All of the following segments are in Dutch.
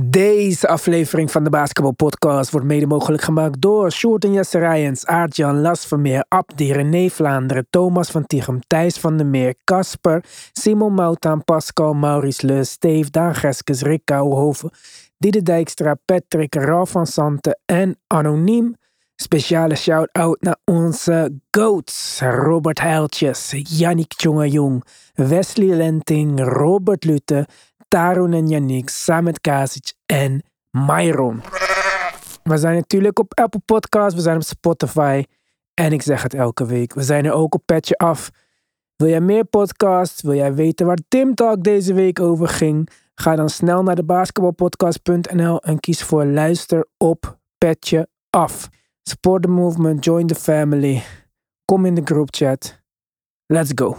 Deze aflevering van de Basketball Podcast wordt mede mogelijk gemaakt door Sjoerd Jesse Rijens, Aart-Jan Las Vermeer, Abdi, René Vlaanderen, Thomas van Tichem, Thijs van der Meer, Casper, Simon Moutaan, Pascal, Maurice Leus, Steve, Daan Geskes, Rick Kouwenhoven, Dijkstra, Patrick, Ralf van Santen en Anoniem. Speciale shout-out naar onze GOATs, Robert Heiltjes, Yannick Tjongajong, Wesley Lenting, Robert Lutte, Tarun en Yannick, Samet Kasic en Myron. We zijn natuurlijk op Apple Podcasts, we zijn op Spotify en ik zeg het elke week. We zijn er ook op Petje Af. Wil jij meer podcasts? Wil jij weten waar Tim Talk deze week over ging? Ga dan snel naar de basketbalpodcast.nl en kies voor luister op Petje Af. Support the movement, join the family. Kom in de group chat. Let's go.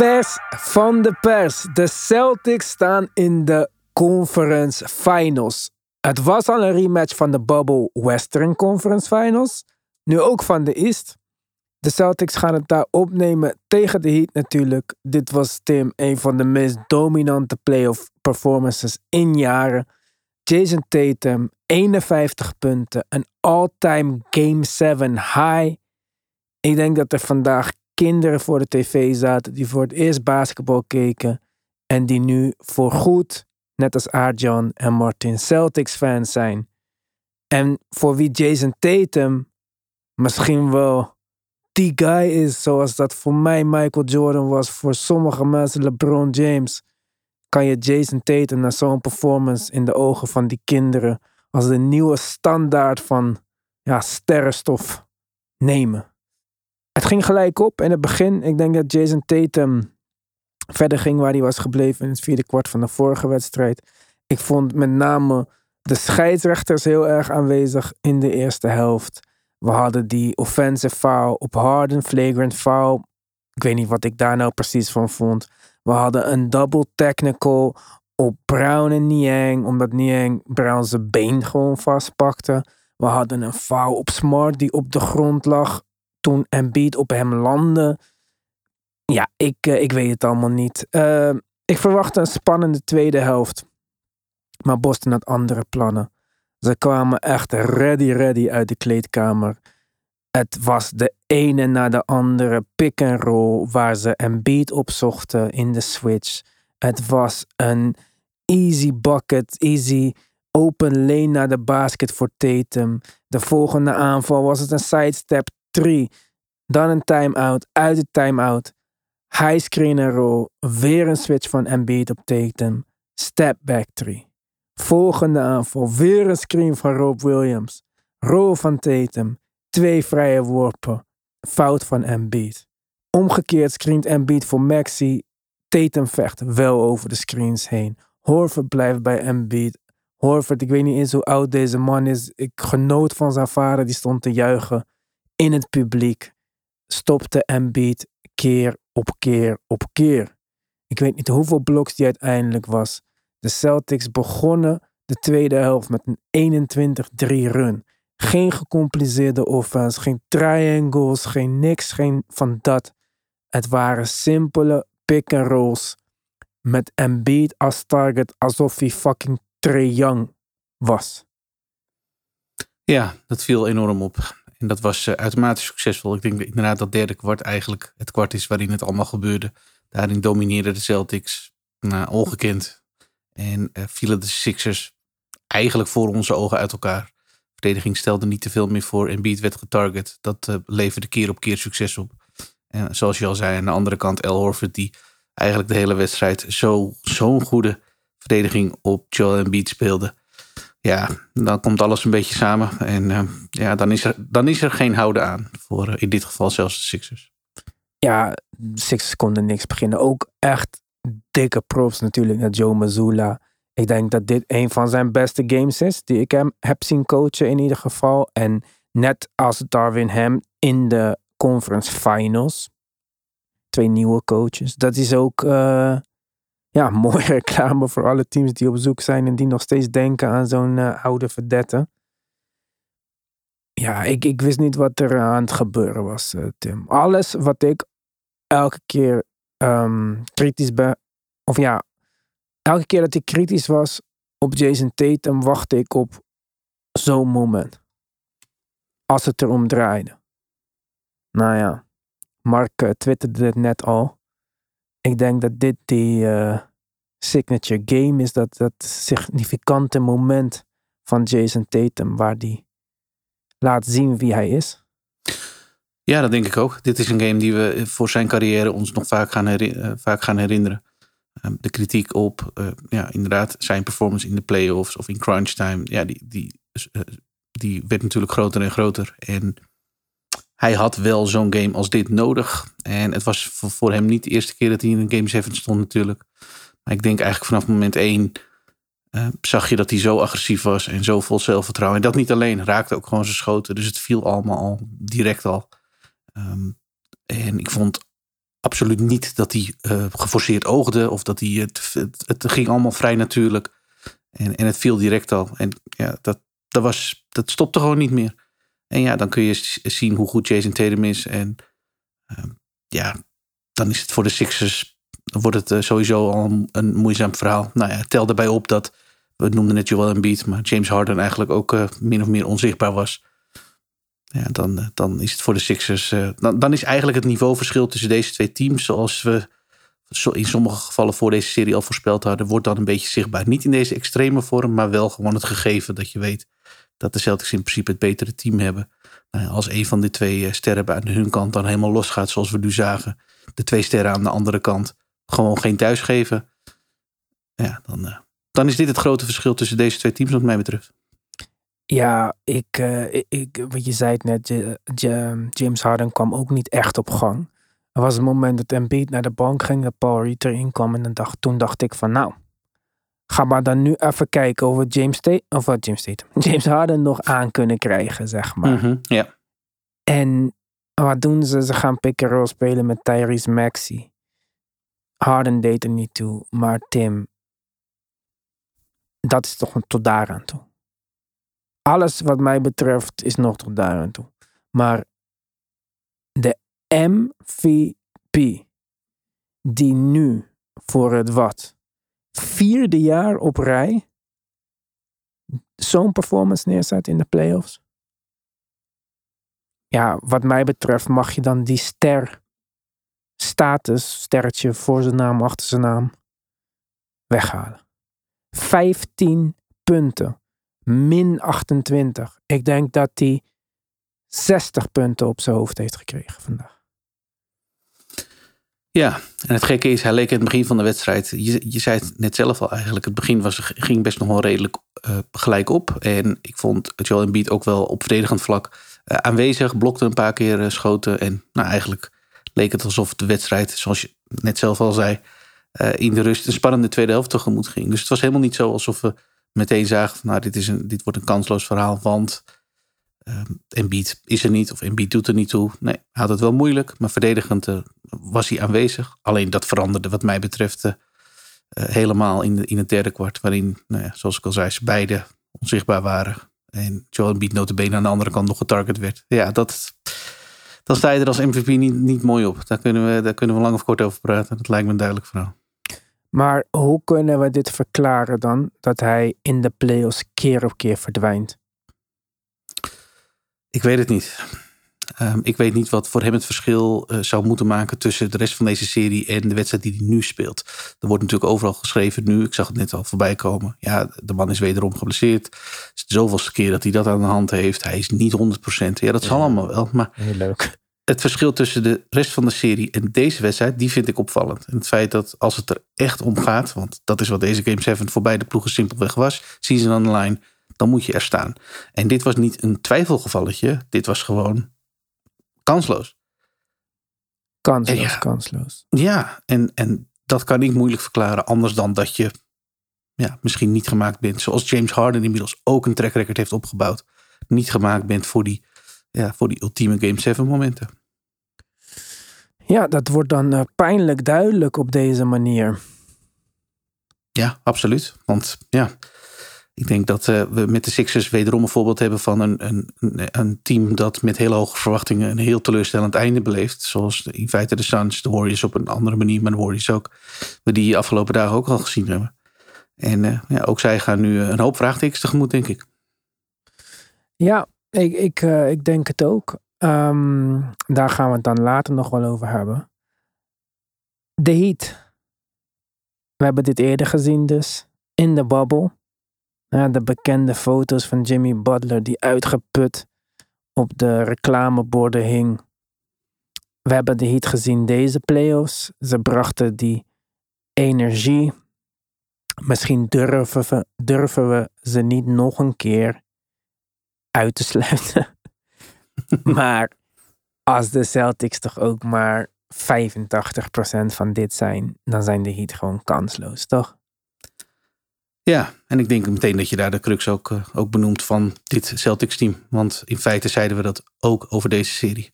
Vers van de pers. De Celtics staan in de Conference Finals. Het was al een rematch van de Bubble Western Conference Finals. Nu ook van de East. De Celtics gaan het daar opnemen tegen de Heat natuurlijk. Dit was Tim een van de meest dominante playoff performances in jaren. Jason Tatum, 51 punten. Een all-time Game 7 high. Ik denk dat er vandaag kinderen voor de tv zaten die voor het eerst basketbal keken. En die nu voorgoed, net als Aart-Jan en Martin, Celtics fans zijn. En voor wie Jason Tatum misschien wel die guy is, zoals dat voor mij Michael Jordan was, voor sommige mensen LeBron James, kan je Jason Tatum na zo'n performance in de ogen van die kinderen als de nieuwe standaard van ja, sterrenstof nemen. Het ging gelijk op in het begin. Ik denk dat Jason Tatum verder ging waar hij was gebleven in het vierde kwart van de vorige wedstrijd. Ik vond met name de scheidsrechters heel erg aanwezig in de eerste helft. We hadden die offensive foul op Harden, flagrant foul. Ik weet niet wat ik daar nou precies van vond. We hadden een double technical op Brown en Niang, omdat Niang Brown zijn been gewoon vastpakte. We hadden een foul op Smart die op de grond lag toen Embiid op hem landde. Ja, ik, eh, ik weet het allemaal niet. Uh, ik verwachtte een spannende tweede helft. Maar Boston had andere plannen. Ze kwamen echt ready, ready uit de kleedkamer. Het was de ene na de andere pick and roll waar ze Embiid opzochten in de switch. Het was een easy bucket, easy open lane naar de basket voor Tatum. De volgende aanval was het een sidestep 3. Dan een time-out, uit de time-out. High screen en roll. Weer een switch van Embiid op Tatum. Step back 3. Volgende aanval. Weer een screen van Rob Williams. Roll van Tatum. Twee vrije worpen. Fout van Embiid. Omgekeerd screent Embiid voor Maxi. Tatum vecht wel over de screens heen. Horford blijft bij Embiid. Horford, ik weet niet eens hoe oud deze man is. Ik genoot van zijn vader, die stond te juichen in het publiek. Stopte Embiid keer op keer op keer. Ik weet niet hoeveel bloks die uiteindelijk was. De Celtics begonnen de tweede helft met een 21-3 run. Geen gecompliceerde offense, geen triangles, geen niks, geen van dat. Het waren simpele pick-and-rolls met Embiid als target alsof hij fucking Trae Young was. Ja, dat viel enorm op. En dat was uh, uitermate succesvol. Ik denk inderdaad dat derde kwart eigenlijk het kwart is waarin het allemaal gebeurde. Daarin domineerden de Celtics nou, ongekend. En uh, vielen de Sixers eigenlijk voor onze ogen uit elkaar. De verdediging stelde niet te veel meer voor. En Beat werd getarget. Dat uh, leverde keer op keer succes op. En zoals je al zei, aan de andere kant El Horford die eigenlijk de hele wedstrijd zo'n zo goede verdediging op Joel Embiid speelde ja, dan komt alles een beetje samen. En uh, ja, dan is, er, dan is er geen houden aan. Voor uh, in dit geval zelfs de Sixers. Ja, Sixers konden niks beginnen. Ook echt dikke props natuurlijk naar Joe Mazzulla. Ik denk dat dit een van zijn beste games is die ik hem heb zien coachen in ieder geval. En net als Darwin Ham in de conference finals. Twee nieuwe coaches. Dat is ook uh, ja, mooie reclame voor alle teams die op zoek zijn en die nog steeds denken aan zo'n uh, oude verdette. Ja, ik, ik wist niet wat er aan het gebeuren was, uh, Tim. Alles wat ik elke keer um, kritisch ben, of ja, elke keer dat ik kritisch was op Jason Tatum, wachtte ik op zo'n moment. Als het erom draaide. Nou ja, Mark uh, twitterde het net al. Ik denk dat dit die uh, signature game is, dat, dat significante moment van Jason Tatum, waar die laat zien wie hij is. Ja, dat denk ik ook. Dit is een game die we voor zijn carrière ons nog vaak gaan, gaan herinneren. Ehm, de kritiek op, uh, ja, inderdaad, zijn performance in de playoffs of in crunch time, ja, die, die, die werd natuurlijk groter en groter. En hij had wel zo'n game als dit nodig. En het was voor hem niet de eerste keer dat hij in een Game 7 stond natuurlijk. Maar ik denk eigenlijk vanaf moment 1 uh, zag je dat hij zo agressief was en zo vol zelfvertrouwen. En dat niet alleen, raakte ook gewoon zijn schoten. Dus het viel allemaal al direct al. Um, en ik vond absoluut niet dat hij uh, geforceerd oogde of dat hij het, het, het, ging allemaal vrij natuurlijk. En, en het viel direct al. En ja, dat, dat, was, dat stopte gewoon niet meer. En ja, dan kun je zien hoe goed Jason Tatum is. En uh, ja, dan is het voor de Sixers, wordt het uh, sowieso al een, een, moeizaam verhaal. Nou ja, tel daarbij op dat, we noemden het Joel Embiid, maar James Harden eigenlijk ook uh, min of meer onzichtbaar was. Ja, dan, dan is het voor de Sixers. Dan, dan is eigenlijk het niveauverschil tussen deze twee teams, zoals we in sommige gevallen voor deze serie al voorspeld hadden, wordt dan een beetje zichtbaar. Niet in deze extreme vorm, maar wel gewoon het gegeven dat je weet dat de Celtics in principe het betere team hebben. Nou, als een van de twee eh, sterren aan hun kant dan helemaal losgaat, zoals we nu zagen, de twee sterren aan de andere kant gewoon geen thuis geven. Ja, dan, uh, dan is dit het grote verschil tussen deze twee teams, wat mij betreft. Ja, ik, uh, ik, wat je zei het net, James Harden kwam ook niet echt op gang. Er was een moment dat Embiid naar de bank ging, dat Paul Reed erin kwam en dacht, toen dacht ik van nou, ga maar dan nu even kijken of we James Tate, of wat James Tate, James Harden nog aan kunnen krijgen, zeg maar. Mm -hmm, ja. En wat doen ze? Ze gaan pick and roll spelen met Tyrese Maxey. Harden deed er niet toe, maar Tim, dat is toch tot daar aan toe. Alles wat mij betreft is nog tot daar aan toe. Maar de MVP die nu voor het wat vierde jaar op rij zo'n performance neerzet in de playoffs. Ja, wat mij betreft mag je dan die ster status, sterretje voor zijn naam, achter zijn naam, weghalen. 15 punten, min 28. Ik denk dat hij 60 punten op zijn hoofd heeft gekregen vandaag. Ja, en het gekke is, hij leek in het begin van de wedstrijd. Je, zei het net zelf al eigenlijk. Het begin was, ging best nog wel redelijk uh, gelijk op. En ik vond Joel Embiid ook wel op verdedigend vlak uh, aanwezig. Blokte een paar keer uh, schoten. En nou, eigenlijk leek het alsof de wedstrijd, zoals je net zelf al zei, in de rust een spannende tweede helft tegemoet ging. Dus het was helemaal niet zo alsof we meteen zagen, nou, dit, is een, dit wordt een kansloos verhaal. Want Embiid is er niet of Embiid doet er niet toe. Nee, hij had het wel moeilijk, maar verdedigend was hij aanwezig. Alleen dat veranderde wat mij betreft uh, helemaal in, de, in het derde kwart. Waarin, nou ja, zoals ik al zei, ze beide onzichtbaar waren. En Joel Embiid notabene aan de andere kant nog getarget werd. Ja, dat, dan sta je er als MVP niet, niet mooi op. Daar kunnen, we, daar kunnen we lang of kort over praten. Dat lijkt me een duidelijk verhaal. Maar hoe kunnen we dit verklaren dan? Dat hij in de playoffs keer op keer verdwijnt? Ik weet het niet. Um, ik weet niet wat voor hem het verschil uh, zou moeten maken tussen de rest van deze serie en de wedstrijd die hij nu speelt. Er wordt natuurlijk overal geschreven nu. Ik zag het net al voorbij komen. Ja, de man is wederom geblesseerd. Het is de zoveelste keer dat hij dat aan de hand heeft. Hij is niet 100%. Ja, dat zal ja, allemaal wel. Maar heel leuk. Het verschil tussen de rest van de serie en deze wedstrijd, die vind ik opvallend. En het feit dat als het er echt om gaat, want dat is wat deze Game 7 voor beide ploegen simpelweg was, zien ze dan de lijn dan moet je er staan. En dit was niet een twijfelgevalletje, dit was gewoon kansloos. Kansloos, ja, kansloos. Ja, en, en dat kan ik moeilijk verklaren, anders dan dat je ja, misschien niet gemaakt bent. Zoals James Harden inmiddels ook een track record heeft opgebouwd. Niet gemaakt bent voor die, ja, voor die ultieme Game 7 momenten. Ja, dat wordt dan uh, pijnlijk duidelijk op deze manier. Ja, absoluut. Want ja, ik denk dat uh, we met de Sixers wederom een voorbeeld hebben van een, een, een team dat met hele hoge verwachtingen een heel teleurstellend einde beleeft. Zoals in feite de Suns, de Warriors op een andere manier, maar de Warriors ook. We die afgelopen dagen ook al gezien hebben. En uh, ja, ook zij gaan nu een hoop vraagtekens tegemoet, denk ik. Ja, ik, ik, uh, ik denk het ook. Um, daar gaan we het dan later nog wel over hebben. De Heat. We hebben dit eerder gezien dus. In de bubble. De bekende foto's van Jimmy Butler die uitgeput op de reclameborden hing. We hebben de Heat gezien deze playoffs. Ze brachten die energie. Misschien durven we, durven we ze niet nog een keer uit te sluiten. maar als de Celtics toch ook maar 85% van dit zijn, dan zijn de Heat gewoon kansloos, toch? Ja, en ik denk meteen dat je daar de crux ook, uh, ook benoemt van dit Celtics team. Want in feite zeiden we dat ook over deze serie.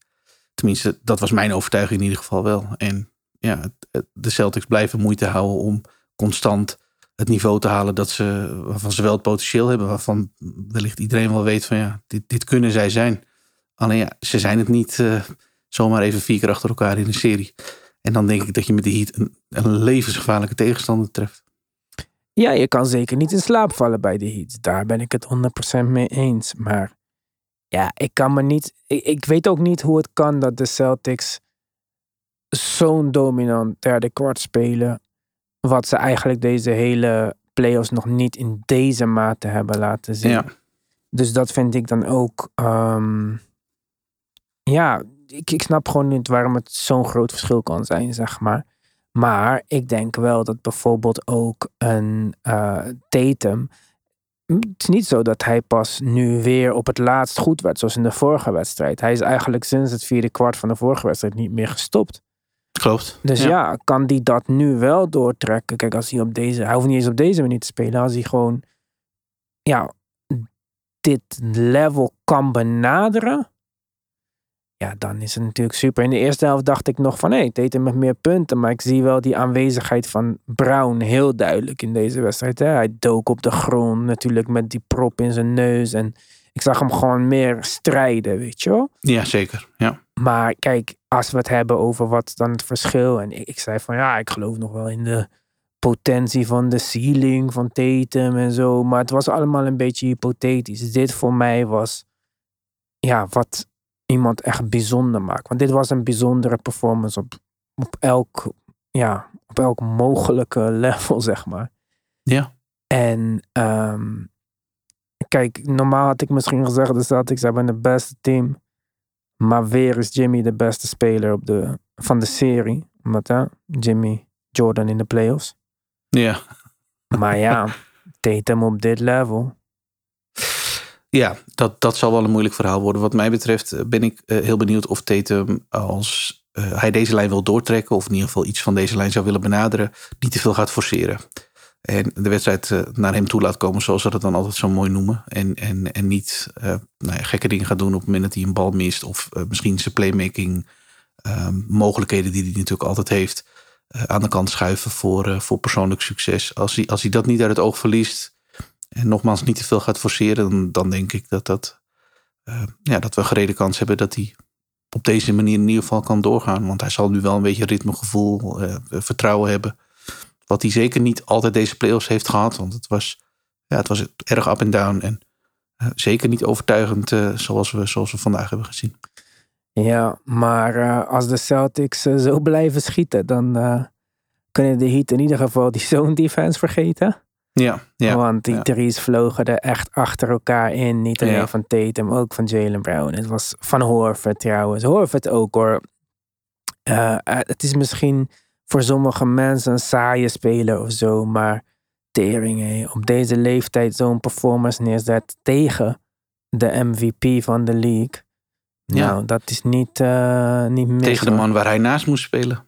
Tenminste, dat was mijn overtuiging in ieder geval wel. En ja, de Celtics blijven moeite houden om constant het niveau te halen dat ze, waarvan ze wel het potentieel hebben. Waarvan wellicht iedereen wel weet van ja, dit, dit kunnen zij zijn. Alleen ja, ze zijn het niet uh, zomaar even vier keer achter elkaar in een serie. En dan denk ik dat je met de Heat een, een levensgevaarlijke tegenstander treft. Ja, je kan zeker niet in slaap vallen bij de Heat. Daar ben ik het 100% mee eens. Maar ja, ik kan me niet. Ik, ik weet ook niet hoe het kan dat de Celtics zo'n dominant derde kwart spelen. Wat ze eigenlijk deze hele playoffs nog niet in deze mate hebben laten zien. Ja. Dus dat vind ik dan ook. Um, ja, ik, ik snap gewoon niet waarom het zo'n groot verschil kan zijn, zeg maar. Maar ik denk wel dat bijvoorbeeld ook een uh, Tatum. Het is niet zo dat hij pas nu weer op het laatst goed werd, zoals in de vorige wedstrijd. Hij is eigenlijk sinds het vierde kwart van de vorige wedstrijd niet meer gestopt. Klopt. Dus ja, ja kan die dat nu wel doortrekken? Kijk, als hij op deze, hij hoeft niet eens op deze manier te spelen. Als hij gewoon, ja, dit level kan benaderen ja, dan is het natuurlijk super. In de eerste helft dacht ik nog van, hé, hey, Tatum met meer punten. Maar ik zie wel die aanwezigheid van Brown heel duidelijk in deze wedstrijd. Hè? Hij dook op de grond natuurlijk met die prop in zijn neus. En ik zag hem gewoon meer strijden, weet je wel. Ja, zeker. Ja. Maar kijk, als we het hebben over wat dan het verschil. En ik, ik zei van, ja, ik geloof nog wel in de potentie van de ceiling van Tatum en zo. Maar het was allemaal een beetje hypothetisch. Dit voor mij was, ja, wat iemand echt bijzonder maakt. Want dit was een bijzondere performance op, op, elk, ja, op elk mogelijke level, zeg maar. Ja. En um, kijk, normaal had ik misschien gezegd de Celtics hebben het beste team. Maar weer is Jimmy de beste speler op de, van de serie. Omdat hè, Jimmy Jordan in de playoffs. Ja. Maar ja, Tatum op dit level. Ja, dat, dat zal wel een moeilijk verhaal worden. Wat mij betreft ben ik uh, heel benieuwd of Tatum, als uh, hij deze lijn wil doortrekken, of in ieder geval iets van deze lijn zou willen benaderen, niet te veel gaat forceren. En de wedstrijd naar hem toe laat komen, zoals ze dat dan altijd zo mooi noemen. En, en, en niet nou gekke dingen gaat doen op het moment dat hij een bal mist. Of misschien zijn playmaking ehm, mogelijkheden die hij natuurlijk altijd heeft. aan de kant schuiven voor, voor persoonlijk succes. Als hij, als hij dat niet uit het oog verliest, en nogmaals niet te veel gaat forceren, dan, dan denk ik dat, dat, uh, ja, dat we een gereden kans hebben dat hij op deze manier in ieder geval kan doorgaan. Want hij zal nu wel een beetje ritmegevoel, uh, vertrouwen hebben. Wat hij zeker niet altijd deze playoffs heeft gehad. Want het was, ja, het was erg up en down. En uh, zeker niet overtuigend zoals, we, zoals we vandaag hebben gezien. Ja, maar als de Celtics zo blijven schieten, dan kunnen de Heat in ieder geval die zone defense vergeten. Ja, ja. Want die ja. drie's vlogen er echt achter elkaar in. Niet alleen Ja. van Tatum, ook van Jalen Brown. Het was van Horford trouwens. Horford ook hoor. Eh, eh, het is misschien voor sommige mensen een saaie speler of zo. Maar tering, hé. op deze leeftijd zo'n performance neerzet tegen de MVP van de league. Ja. Nou, dat is niet, eh niet mis. Tegen de hoor. man waar hij naast moest spelen.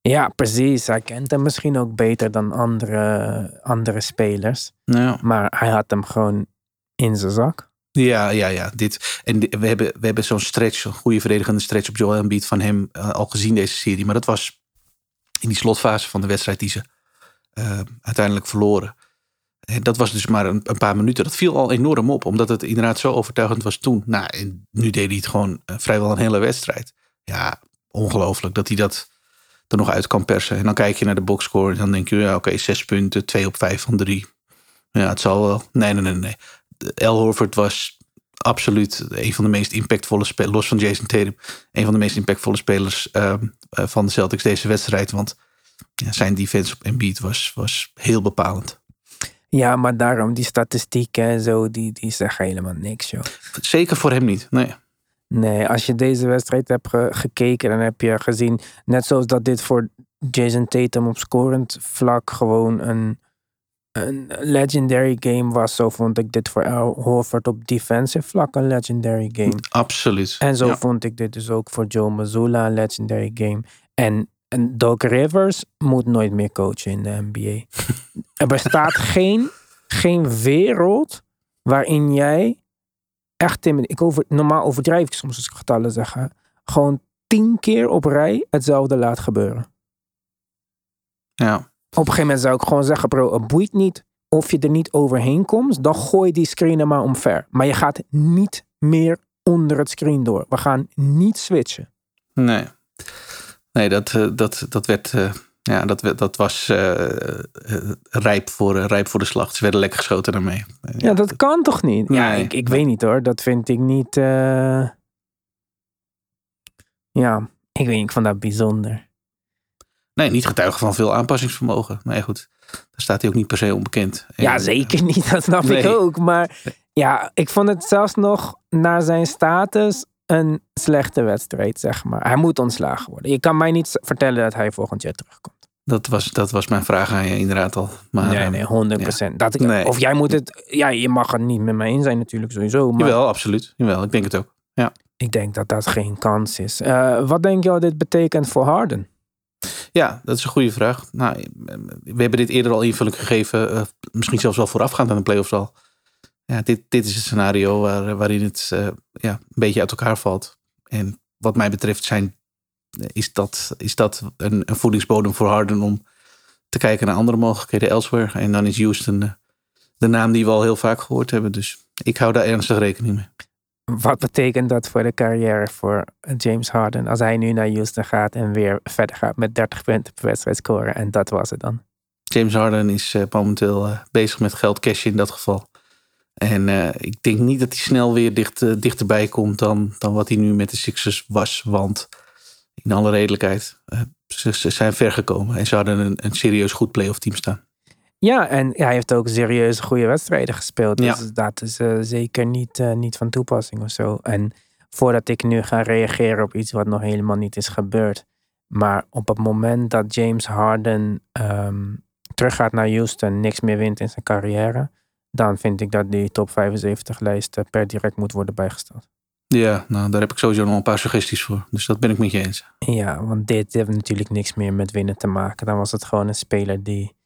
Ja, precies. Hij kent hem misschien ook beter dan andere, andere spelers. Nou, Maar hij had hem gewoon in zijn zak. Ja, ja, ja. Dit, en we hebben, we hebben zo'n stretch, een goede verdedigende stretch op Joel Embiid van hem eh, al gezien deze serie. Maar dat was in die slotfase van de wedstrijd die ze eh, uiteindelijk verloren. En dat was dus maar een, een paar minuten. Dat viel al enorm op, omdat het inderdaad zo overtuigend was toen. Nou, en nu deed hij het gewoon eh, vrijwel een hele wedstrijd. Ja, ongelooflijk dat hij dat er nog uit kan persen. En dan kijk je naar de boxscore en dan denk je, ja, oké, zes punten, twee op vijf van drie. Ja, het zal wel. Nee, nee, nee, nee. El Horford was absoluut een van de meest impactvolle spelers, los van Jason Tatum, een van de meest impactvolle spelers ehm, eh, van de Celtics deze wedstrijd. Want ja, zijn defense op Embiid was, was heel bepalend. Ja, maar daarom, die statistieken en zo, die, die zeggen helemaal niks, joh. Zeker voor hem niet. Nee. Nee, als je deze wedstrijd hebt ge- gekeken, dan heb je gezien, net zoals dat dit voor Jason Tatum op scorend vlak gewoon een, een legendary game was, zo vond ik dit voor Al Horford op defensive vlak een legendary game. Absoluut. En zo Ja. vond ik dit dus ook voor Joe Mazzulla een legendary game. En, en Doc Rivers moet nooit meer coachen in de NBA. er bestaat geen, geen wereld waarin jij echt... in- Ik over, normaal overdrijf ik soms als ik getallen zeg. hè, Gewoon tien keer op rij hetzelfde laat gebeuren. Ja. Op een gegeven moment zou ik gewoon zeggen, bro, het boeit niet of je er niet overheen komt. Dan gooi die screen maar omver. Maar je gaat niet meer onder het screen door. We gaan niet switchen. Nee. Nee, dat, eh, dat, dat werd. Ja, dat, dat was eh, eh, rijp, voor, eh, rijp voor de slag. Ze werden lekker geschoten daarmee. Ja, dat kan toch niet? Ja, ik, ik weet niet hoor. Dat vind ik niet... Ja, ik weet niet. Ik vond dat bijzonder. Nee, niet getuigen van veel aanpassingsvermogen. Nee, goed. Daar staat hij ook niet per se onbekend. En, Ja, zeker niet. Dat snap ik ook. Maar ja, ik vond het zelfs nog naar zijn status een slechte wedstrijd, zeg maar. Hij moet ontslagen worden. Je kan mij niet vertellen dat hij volgend jaar terugkomt. Dat was, dat was mijn vraag aan je inderdaad al. Maar, nee, eh, nee, 100%. Dat ik, Nee. Of jij moet het... Ja, je mag het niet met mij eens zijn natuurlijk sowieso. Maar Jawel, absoluut. Jawel, ik denk het ook. ik denk dat dat geen kans is. Eh, wat denk je wat dit betekent voor Harden? Ja, dat is een goede vraag. Nou, we hebben dit eerder al invulling gegeven. eh, misschien zelfs wel voorafgaand aan de playoffs al. Ja, dit, dit is het scenario waar, waarin het eh, ja, een beetje uit elkaar valt. En wat mij betreft zijn, is, dat, is dat een, een voedingsbodem voor Harden om te kijken naar andere mogelijkheden elsewhere. En dan is Houston eh, de naam die we al heel vaak gehoord hebben. Dus ik hou daar ernstig rekening mee. Wat betekent dat voor de carrière voor James Harden? Als hij nu naar Houston gaat en weer verder gaat met 30 punten per wedstrijd scoren. En dat was het dan. James Harden is eh, momenteel eh, bezig met geld cashen in dat geval. En ik denk niet dat hij snel weer dicht, dichterbij komt dan, dan wat hij nu met de Sixers was. Want in alle redelijkheid, eh, ze, ze zijn ver gekomen. En ze hadden een, een serieus goed playoff team staan. Ja, en hij heeft ook serieuze goede wedstrijden gespeeld. Ja. Dus dat is eh, zeker niet, eh, niet van toepassing of zo. En voordat ik nu ga reageren op iets wat nog helemaal niet is gebeurd. Maar op het moment dat James Harden ehm, teruggaat naar Houston, niks meer wint in zijn carrière. Dan vind ik dat die top 75 lijst per direct moet worden bijgesteld. Ja, nou daar heb ik sowieso nog een paar suggesties voor. Dus dat ben ik met je eens. Ja, want dit heeft natuurlijk niks meer met winnen te maken. Dan was het gewoon een speler die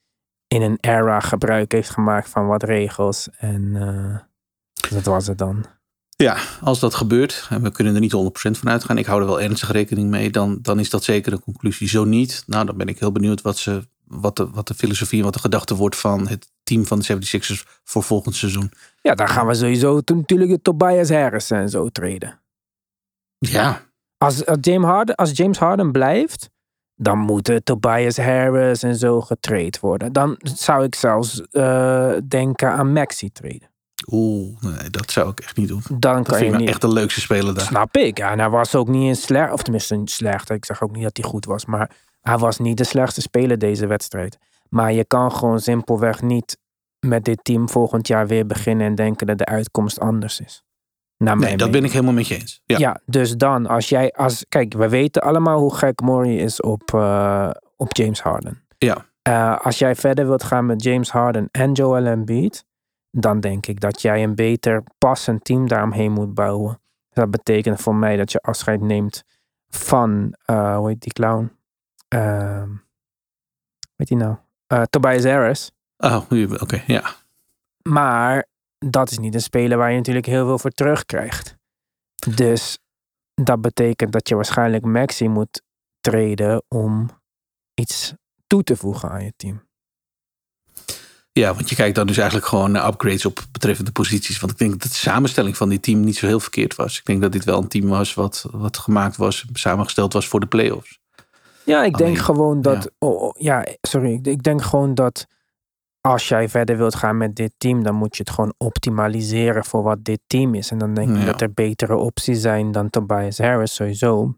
in een era gebruik heeft gemaakt van wat regels. En eh, dat was het dan. Ja, als dat gebeurt, en we kunnen er niet 100% van uitgaan, ik hou er wel ernstig rekening mee, dan, dan is dat zeker een conclusie. Zo niet, nou dan ben ik heel benieuwd wat, ze, wat, de, wat de filosofie en wat de gedachte wordt van het team van de 76ers voor volgend seizoen. Ja, dan gaan we sowieso toen natuurlijk Tobias Harris en zo treden. Ja, Als, als, James Harden, als James Harden blijft, dan moeten Tobias Harris en zo getraind worden. Dan zou ik zelfs eh, denken aan Maxi treden. oeh, nee, dat zou ik echt niet doen. Dan Dat kan vind je ik nou niet. echt de leukste speler daar. Snap ik. Ja, en hij was ook niet een slecht, of tenminste een slecht. Ik zeg ook niet dat hij goed was, maar hij was niet de slechtste speler deze wedstrijd. Maar je kan gewoon simpelweg niet met dit team volgend jaar weer beginnen en denken dat de uitkomst anders is. Naar Nee, dat ben ik helemaal met je eens. Ja, Ja. dus dan, als jij, als, kijk, we weten allemaal hoe gek Murray is op, eh, op James Harden. Ja. Eh, als jij verder wilt gaan met James Harden en Joel Embiid, dan denk ik dat jij een beter passend team daaromheen moet bouwen. Dat betekent voor mij dat je afscheid neemt van, eh, hoe heet die clown? ehm weet je nou, eh, Tobias Harris. Oh, oké, ja. Maar dat is niet een speler waar je natuurlijk heel veel voor terugkrijgt. Dus dat betekent dat je waarschijnlijk Maxi moet treden om iets toe te voegen aan je team. Ja, want je kijkt dan dus eigenlijk gewoon naar upgrades op betreffende posities. Want ik denk dat de samenstelling van dit team niet zo heel verkeerd was. Ik denk dat dit wel een team was wat, wat gemaakt was, samengesteld was voor de playoffs. Ja, ik denk gewoon dat. ja. Oh, ja, sorry. Ik denk gewoon dat als jij verder wilt gaan met dit team, dan moet je het gewoon optimaliseren voor wat dit team is. En dan denk ik Ja. dat er betere opties zijn dan Tobias Harris sowieso.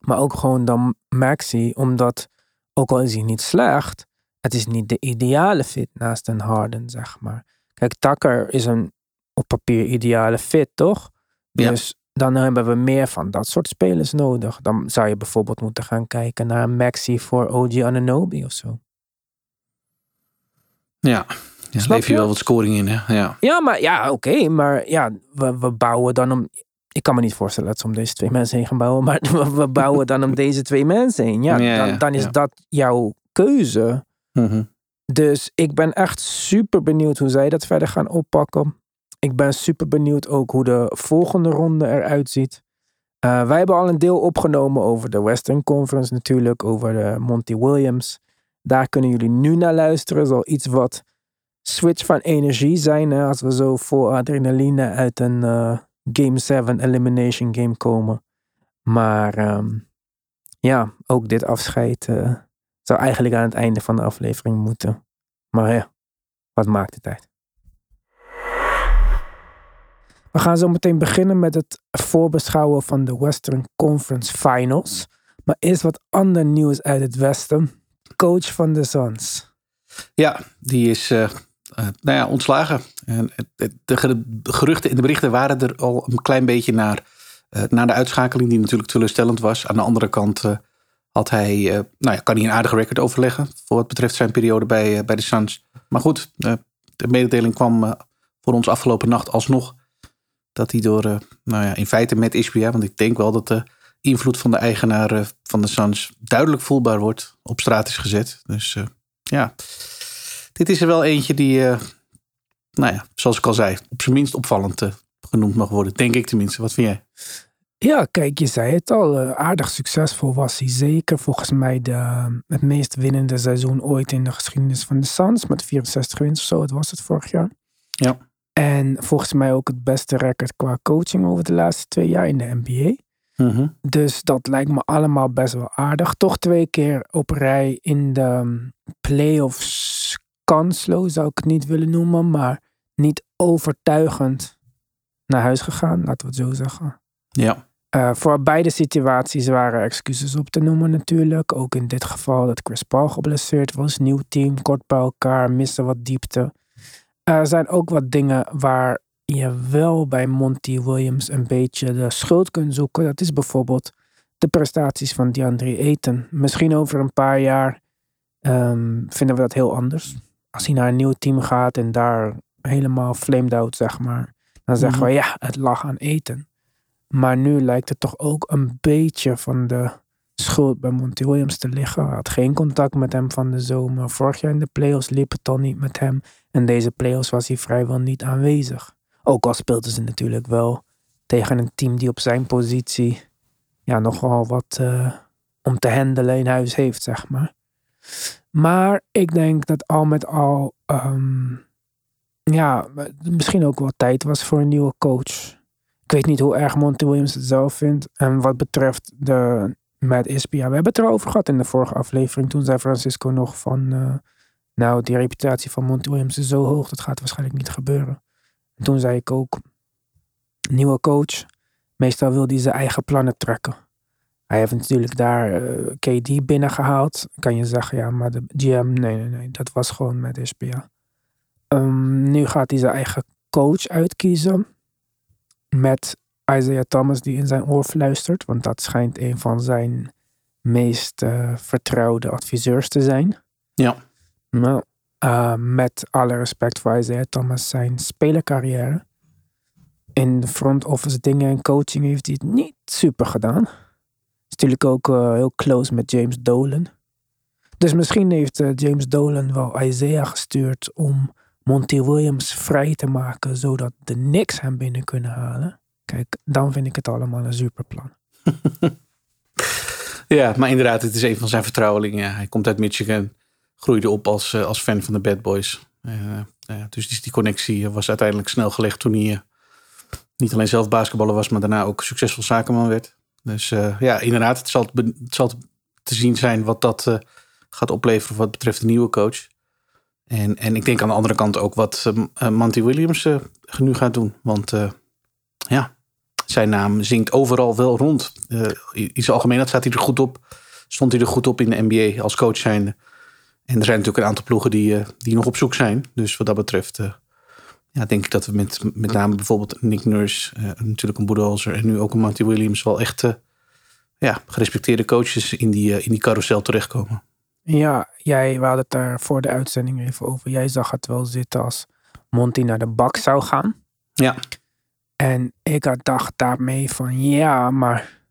Maar ook gewoon dan Maxi, omdat ook al is hij niet slecht, het is niet de ideale fit naast een Harden, zeg maar. Kijk, Tucker is een op papier ideale fit, toch? Ja. Dus dan hebben we meer van dat soort spelers nodig. Dan zou je bijvoorbeeld moeten gaan kijken naar een Maxi voor OG Ananobi of zo. Ja, ja leef je wel wat scoring in, hè? Ja. Ja, maar ja, oké. maar ja, we, we bouwen dan om. Ik kan me niet voorstellen dat ze om deze twee mensen heen gaan bouwen. Maar we, we bouwen dan om deze twee mensen heen. Ja, Ja, dan, dan is ja. dat jouw keuze. Mhm. Dus ik ben echt super benieuwd hoe zij dat verder gaan oppakken. Ik ben super benieuwd ook hoe de volgende ronde eruit ziet. Eh, wij hebben al een deel opgenomen over de Western Conference natuurlijk, over de Monty Williams. Daar kunnen jullie nu naar luisteren. Zal iets wat switch van energie zijn hè, als we zo vol adrenaline uit een eh, Game 7 Elimination Game komen. Maar ehm, ja, ook dit afscheid eh, zou eigenlijk aan het einde van de aflevering moeten. Maar ja, wat maakt het uit? We gaan zo meteen beginnen met het voorbeschouwen van de Western Conference Finals. Maar eerst wat ander nieuws uit het Westen. Coach van de Suns. Ja, die is eh, eh, nou ja, ontslagen. En de ge- de geruchten en de berichten waren er al een klein beetje naar, eh, naar de uitschakeling, die natuurlijk teleurstellend was. Aan de andere kant had hij, nou ja, kan hij een aardige record overleggen voor wat betreft zijn periode bij, bij de Suns. Maar goed, de mededeling kwam voor ons afgelopen nacht alsnog dat hij door, nou ja, in feite met Ispia, want ik denk wel dat de invloed van de eigenaar eh, van de Suns duidelijk voelbaar wordt, op straat is gezet. Dus eh, ja, dit is er wel eentje die, eh, nou ja, zoals ik al zei, op zijn minst opvallend genoemd mag worden. Denk ik tenminste. Wat vind jij? Ja, kijk, je zei het al. aardig succesvol was hij zeker. Volgens mij de, het meest winnende seizoen ooit in de geschiedenis van de Suns. Met 64 winst of zo. Het was het vorig jaar. Ja. En volgens mij ook het beste record qua coaching over de laatste twee jaar in de NBA. Mhm. Dus dat lijkt me allemaal best wel aardig. Toch twee keer op rij in de um, playoffs kansloos zou ik het niet willen noemen. Maar niet overtuigend naar huis gegaan, laten we het zo zeggen. Ja. Eh, voor beide situaties waren excuses op te noemen natuurlijk. Ook in dit geval dat Chris Paul geblesseerd was. Nieuw team, kort bij elkaar, missen wat diepte. Er zijn ook wat dingen waar je wel bij Monty Williams een beetje de schuld kunt zoeken. Dat is bijvoorbeeld de prestaties van DeAndre Ayton. Misschien over een paar jaar ehm, vinden we dat heel anders. Als hij naar een nieuw team gaat en daar helemaal flamed out, zeg maar. Dan zeggen we ja, het lag aan Ayton. Maar nu lijkt het toch ook een beetje van de schuld bij Monty Williams te liggen. Hij had geen contact met hem van de zomer. Vorig jaar in de playoffs liep het al niet met hem. En deze playoffs was hij vrijwel niet aanwezig. Ook al speelden ze natuurlijk wel tegen een team die op zijn positie ja, nogal wat eh, om te handelen in huis heeft, zeg maar. Maar ik denk dat al met al, ehm, ja, misschien ook wel tijd was voor een nieuwe coach. Ik weet niet hoe erg Monty Williams het zelf vindt. En wat betreft de Matt Ispia, we hebben het erover gehad in de vorige aflevering. Toen zei Francisco nog van, eh, nou, die reputatie van Monty Williams is zo hoog, dat gaat waarschijnlijk niet gebeuren. En toen zei ik ook, nieuwe coach, meestal wil hij zijn eigen plannen trekken. Hij heeft natuurlijk daar eh, KD binnengehaald. Kan je zeggen, ja, maar de GM, nee, nee, nee, dat was gewoon met Ispia. Ehm, nu gaat hij zijn eigen coach uitkiezen. Met Isaiah Thomas die in zijn oor fluistert. Want dat schijnt een van zijn meest eh, vertrouwde adviseurs te zijn. Ja. Nou, eh, met alle respect voor Isaiah Thomas zijn spelercarrière. In front office dingen en coaching heeft hij het niet super gedaan. natuurlijk ook eh, heel close met James Dolan. Dus misschien heeft eh, James Dolan wel Isaiah gestuurd om Monty Williams vrij te maken, zodat de Knicks hem binnen kunnen halen. Kijk, dan vind ik het allemaal een super plan. Ja, maar inderdaad, het is een van zijn vertrouwelingen. Hij komt uit Michigan, groeide op als, eh, als fan van de Bad Boys. Eh, ja, dus die, connectie was uiteindelijk snel gelegd toen hij eh, niet alleen zelf basketballer was, maar daarna ook succesvol zakenman werd. Dus eh, ja, inderdaad, het zal, het zal te zien zijn wat dat eh, gaat opleveren wat betreft de nieuwe coach. En, en ik denk aan de andere kant ook wat eh, eh, Monty Williams eh, nu gaat doen. Want eh, ja, zijn naam zingt overal wel rond. Eh, in zijn algemeenheid staat hij er goed op. Stond hij er goed op in de NBA als coach zijnde. En er zijn natuurlijk een aantal ploegen die, eh, die nog op zoek zijn. Dus wat dat betreft eh, ja, denk ik dat we met, met name bijvoorbeeld Nick Nurse, eh, natuurlijk een Budenholzer en nu ook een Monty Williams wel echt ja, gerespecteerde coaches in die, in die carousel terechtkomen. Ja, jij, we hadden het daar voor de uitzending even over. Jij zag het wel zitten als Monty naar de bak zou gaan. Ja, En ik had dacht daarmee van ja, maar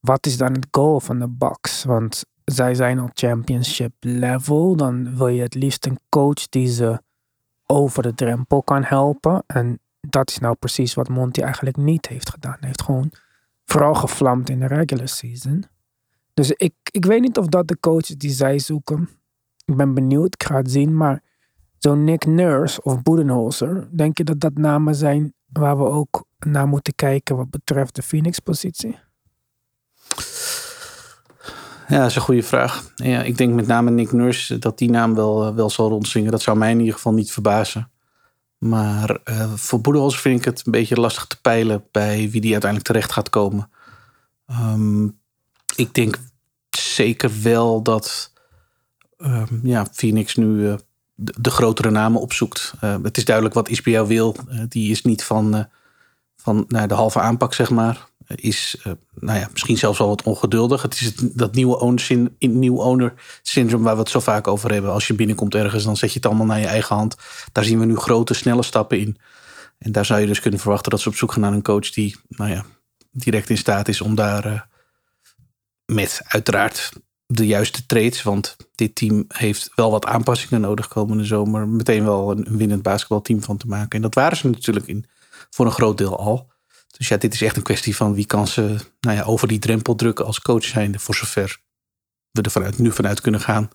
wat is dan het goal van de Bucks? Want zij zijn al championship level. Dan wil je het liefst een coach die ze over de drempel kan helpen. En dat is nou precies wat Monty eigenlijk niet heeft gedaan. Hij heeft gewoon vooral gevlamd in de regular season. Dus ik, ik weet niet of dat de coach is die zij zoeken. Ik ben benieuwd, ik ga het zien. Maar zo'n Nick Nurse of Budenholzer, denk je dat dat namen zijn waar we ook naar moeten kijken wat betreft de Phoenix-positie? Ja, dat is een goede vraag. Ja, ik denk met name Nick Nurse dat die naam wel, eh, wel zal rondzingen. Dat zou mij in ieder geval niet verbazen. Maar eh, voor Budenholzer vind ik het een beetje lastig te peilen bij wie die uiteindelijk terecht gaat komen. Ehm, ik denk zeker wel dat ehm, ja, Phoenix nu eh, de, grotere namen opzoekt. Het is duidelijk wat Isbia wil. Die is niet van, van nou, de halve aanpak, zeg maar. Is eh, nou ja, misschien zelfs wel wat ongeduldig. Het is het, dat nieuwe owner, nieuw owner syndroom waar we het zo vaak over hebben. Als je binnenkomt ergens, dan zet je het allemaal naar je eigen hand. Daar zien we nu grote, snelle stappen in. En daar zou je dus kunnen verwachten dat ze op zoek gaan naar een coach die nou ja, direct in staat is om daar eh, met uiteraard de juiste trades. Want dit team heeft wel wat aanpassingen nodig komende zomer. Meteen wel een winnend basketbalteam van te maken. En dat waren ze natuurlijk in, voor een groot deel al. Dus ja, dit is echt een kwestie van wie kan ze nou ja, over die drempel drukken als coach zijnde. Voor zover we er vanuit, nu vanuit kunnen gaan.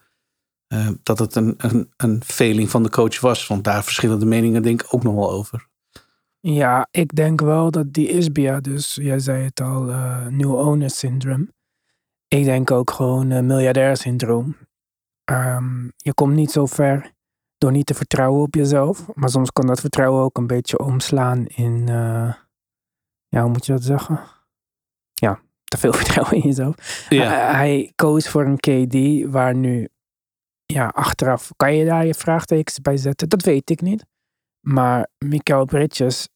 eh, dat het een, een, een feeling van de coach was. Want daar verschillen de meningen denk ik ook nog wel over. Ja, ik denk wel dat die Isbia, dus jij zei het al, eh new owner syndrome. Ik denk ook gewoon uh, miljardair syndroom. Ehm, je komt niet zo ver door niet te vertrouwen op jezelf. Maar soms kan dat vertrouwen ook een beetje omslaan in, eh, ja, hoe moet je dat zeggen? Ja, te veel vertrouwen in jezelf. Hij, hij koos voor een KD waar nu, ja, achteraf, kan je daar je vraagtekens bij zetten? Dat weet ik niet. Maar Mikael Bridges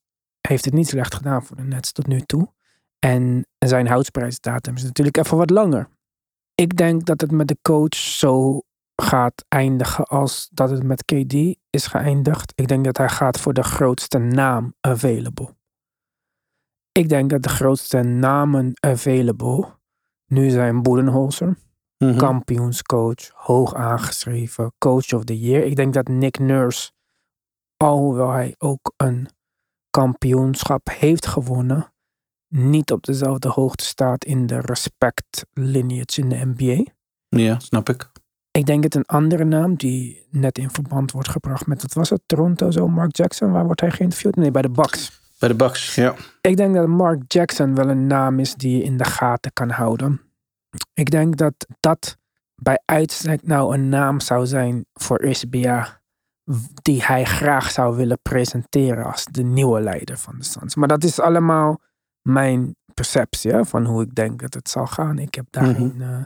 heeft het niet slecht gedaan voor de Nets tot nu toe. En zijn houdsprijsdatum is natuurlijk even wat langer. Ik denk dat het met de coach zo gaat eindigen als dat het met KD is geëindigd. Ik denk dat hij gaat voor de grootste naam available. Ik denk dat de grootste namen available nu zijn Boedenholzer, Mhm. kampioenscoach, hoog aangeschreven, coach of the year. Ik denk dat Nick Nurse, alhoewel hij ook een kampioenschap heeft gewonnen, niet op dezelfde hoogte staat in de respect lineage in de NBA. Ja, snap ik. Ik denk dat een andere naam die net in verband wordt gebracht met, wat was het, Toronto zo, Mark Jackson, waar wordt hij geïnterviewd? Nee, bij de Bucks. Bij de Bucks, ja. Ik denk dat Mark Jackson wel een naam is die je in de gaten kan houden. Ik denk dat dat bij uitstek nou een naam zou zijn voor SBA die hij graag zou willen presenteren als de nieuwe leider van de Suns. Maar dat is allemaal mijn perceptie hè, van hoe ik denk dat het zal gaan. Ik heb daarin, eh,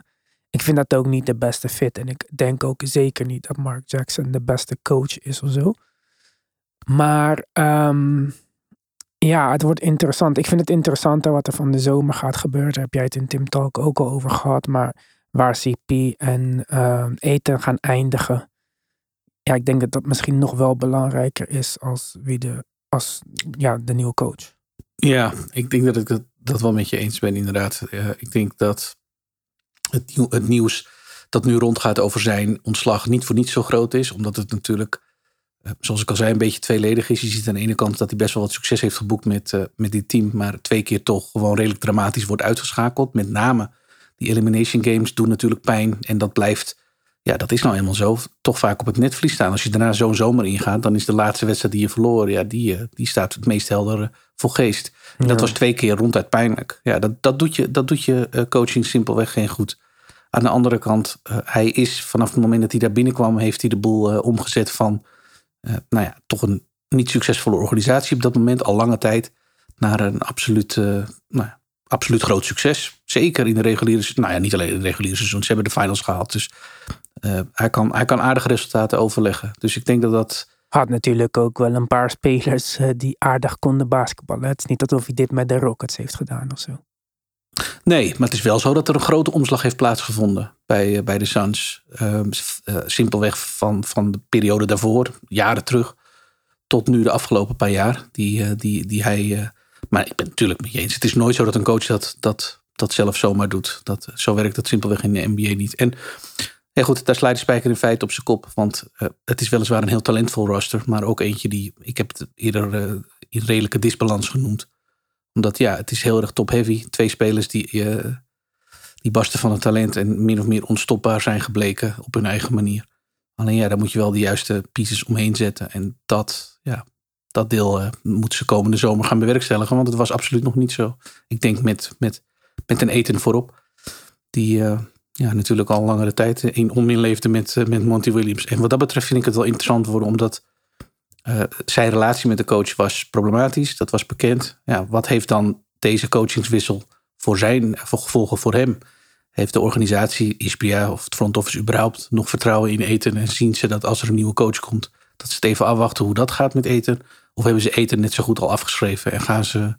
ik vind dat ook niet de beste fit en ik denk ook zeker niet dat Mark Jackson de beste coach is of zo. Maar ehm, ja, het wordt interessant. Ik vind het interessanter wat er van de zomer gaat gebeuren. Daar heb jij het in Tim Talk ook al over gehad. Maar waar CP en ehm, eten gaan eindigen. Ja, ik denk dat dat misschien nog wel belangrijker is als wie de, als, ja, de nieuwe coach. Ja, ik denk dat ik dat, dat wel met je eens ben, inderdaad. Eh, ik denk dat het, nieuw- het nieuws dat nu rondgaat over zijn ontslag niet voor niets zo groot is. Omdat het natuurlijk, eh, zoals ik al zei, een beetje tweeledig is. Je ziet aan de ene kant dat hij best wel wat succes heeft geboekt met, eh, met dit team. Maar twee keer toch gewoon redelijk dramatisch wordt uitgeschakeld. Met name die elimination games doen natuurlijk pijn. En dat blijft, ja, dat is nou eenmaal zo, toch vaak op het netvlies staan. Als je daarna zo'n zomer ingaat, dan is de laatste wedstrijd die je verloor, ja, die, eh, die staat het meest helder eh, voor geest. En dat was twee keer ronduit pijnlijk. Ja, dat, dat doet je, dat doet je eh, coaching simpelweg geen goed. Aan de andere kant, hij is vanaf het moment dat hij daar binnenkwam, heeft hij de boel omgezet van, nou ja, toch een niet succesvolle organisatie op dat moment, al lange tijd, naar een absoluut, nou ja, absoluut groot succes. Zeker in de reguliere, nou ja, niet alleen in het reguliere seizoen, ze hebben de finals gehaald. Dus eh, hij, kan, hij kan aardige resultaten overleggen. Dus ik denk dat dat, Had natuurlijk ook wel een paar spelers eh, die aardig konden basketballen. Het is niet alsof hij dit met de Rockets heeft gedaan of zo. Nee, maar het is wel zo dat er een grote omslag heeft plaatsgevonden bij, eh, bij de Suns. Ehm, eh, simpelweg van, van de periode daarvoor, jaren terug, tot nu de afgelopen paar jaar. Die, die, die hij. maar ik ben het natuurlijk met je eens. Het is nooit zo dat een coach dat, dat, dat zelf zomaar doet. Dat, zo werkt het simpelweg in de NBA niet. En ja, goed, daar slaat de spijker in feite op zijn kop. Want eh, het is weliswaar een heel talentvol roster. Maar ook eentje die, ik heb het eerder eh, in redelijke disbalans genoemd omdat ja, het is heel erg top-heavy. Twee spelers die, eh, die barsten van het talent en min of meer onstopbaar zijn gebleken op hun eigen manier. Alleen ja, daar moet je wel de juiste pieces omheen zetten. En dat, ja, dat deel moeten ze komende zomer gaan bewerkstelligen. Want het was absoluut nog niet zo. Ik denk met, met, met een eten voorop. Die ja, natuurlijk al langere tijd in onmin leefde met, eh, met Monty Williams. En wat dat betreft vind ik het wel interessant worden. Omdat eh, zijn relatie met de coach was problematisch. Dat was bekend. Ja, wat heeft dan deze coachingswissel voor zijn voor gevolgen voor hem? Heeft de organisatie, ISPA of het front office überhaupt nog vertrouwen in eten? En zien ze dat als er een nieuwe coach komt, dat ze het even afwachten hoe dat gaat met eten? Of hebben ze eten net zo goed al afgeschreven en gaan ze,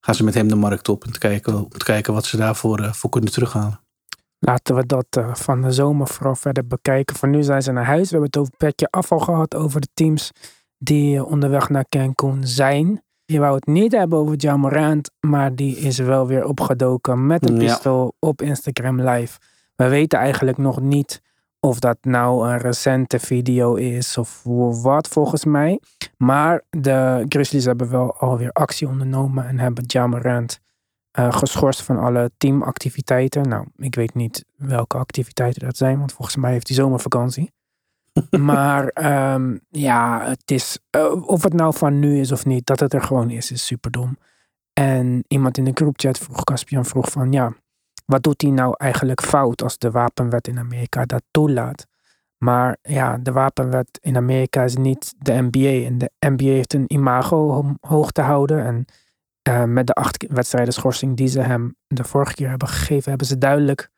gaan ze met hem de markt op en te kijken, om te kijken wat ze daarvoor eh, voor kunnen terughalen? Laten we dat eh, van de zomer vooral verder bekijken. Voor nu zijn ze naar huis. We hebben het over petje afval gehad over de teams die eh, onderweg naar Cancun zijn. Je wou het niet hebben over Ja Morant, maar die is wel weer opgedoken met een Ja. pistool op Instagram Live. We weten eigenlijk nog niet of dat nou een recente video is of hoe- wat volgens mij. Maar de Grizzlies hebben wel alweer actie ondernomen en hebben Ja Eh, geschorst van alle teamactiviteiten. Nou, ik weet niet welke activiteiten dat zijn, want volgens mij heeft hij zomervakantie. maar ehm, ja, het is, eh, of het nou van nu is of niet, dat het er gewoon is, is super dom. En iemand in de groupchat vroeg, Caspian vroeg van, ja, wat doet hij nou eigenlijk fout als de wapenwet in Amerika dat toelaat? Maar ja, de wapenwet in Amerika is niet de NBA. En de NBA heeft een imago om hoog te houden. En eh, met de acht wedstrijden schorsing die ze hem de vorige keer hebben gegeven, hebben ze duidelijk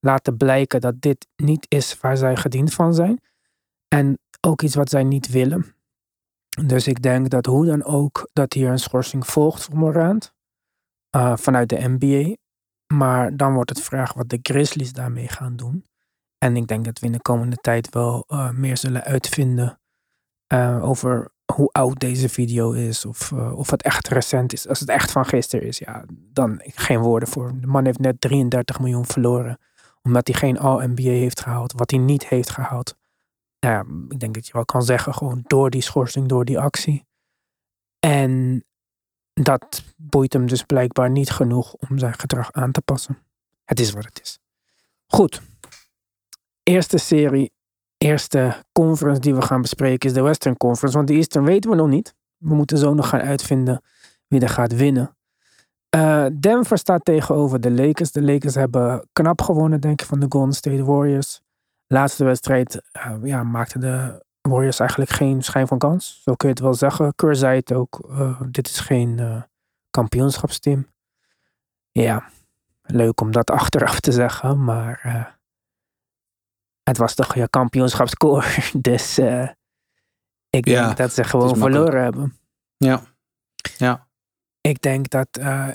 laten blijken dat dit niet is waar zij gediend van zijn. En ook iets wat zij niet willen. Dus ik denk dat hoe dan ook dat hier een schorsing volgt voor Morant. eh, vanuit de NBA. Maar dan wordt het vraag wat de Grizzlies daarmee gaan doen. En ik denk dat we in de komende tijd wel eh, meer zullen uitvinden over hoe oud deze video is. Of, eh, of het echt recent is. Als het echt van gisteren is, ja, dan geen woorden voor. De man heeft net 33 miljoen verloren. Omdat hij geen All-NBA heeft gehaald. Wat hij niet heeft gehaald. Ja, ik denk dat je wel kan zeggen, gewoon door die schorsing, door die actie. En dat boeit hem dus blijkbaar niet genoeg om zijn gedrag aan te passen. Het is wat het is. Goed. Eerste serie, eerste conference die we gaan bespreken is de Western Conference. Want de Eastern weten we nog niet. We moeten zo nog gaan uitvinden wie er gaat winnen. Eh, Denver staat tegenover de Lakers. De Lakers hebben knap gewonnen, denk ik, van de Golden State Warriors. Laatste wedstrijd eh, ja, maakten de Warriors eigenlijk geen schijn van kans. Zo kun je het wel zeggen. Keur zei het ook. eh, dit is geen kampioenschapsteam. Ja, leuk om dat achteraf te zeggen. Maar het was toch je kampioenschapscore. Dus eh, ik Ja, denk dat ze gewoon verloren hebben. Ja, ja. Ik denk dat, eh,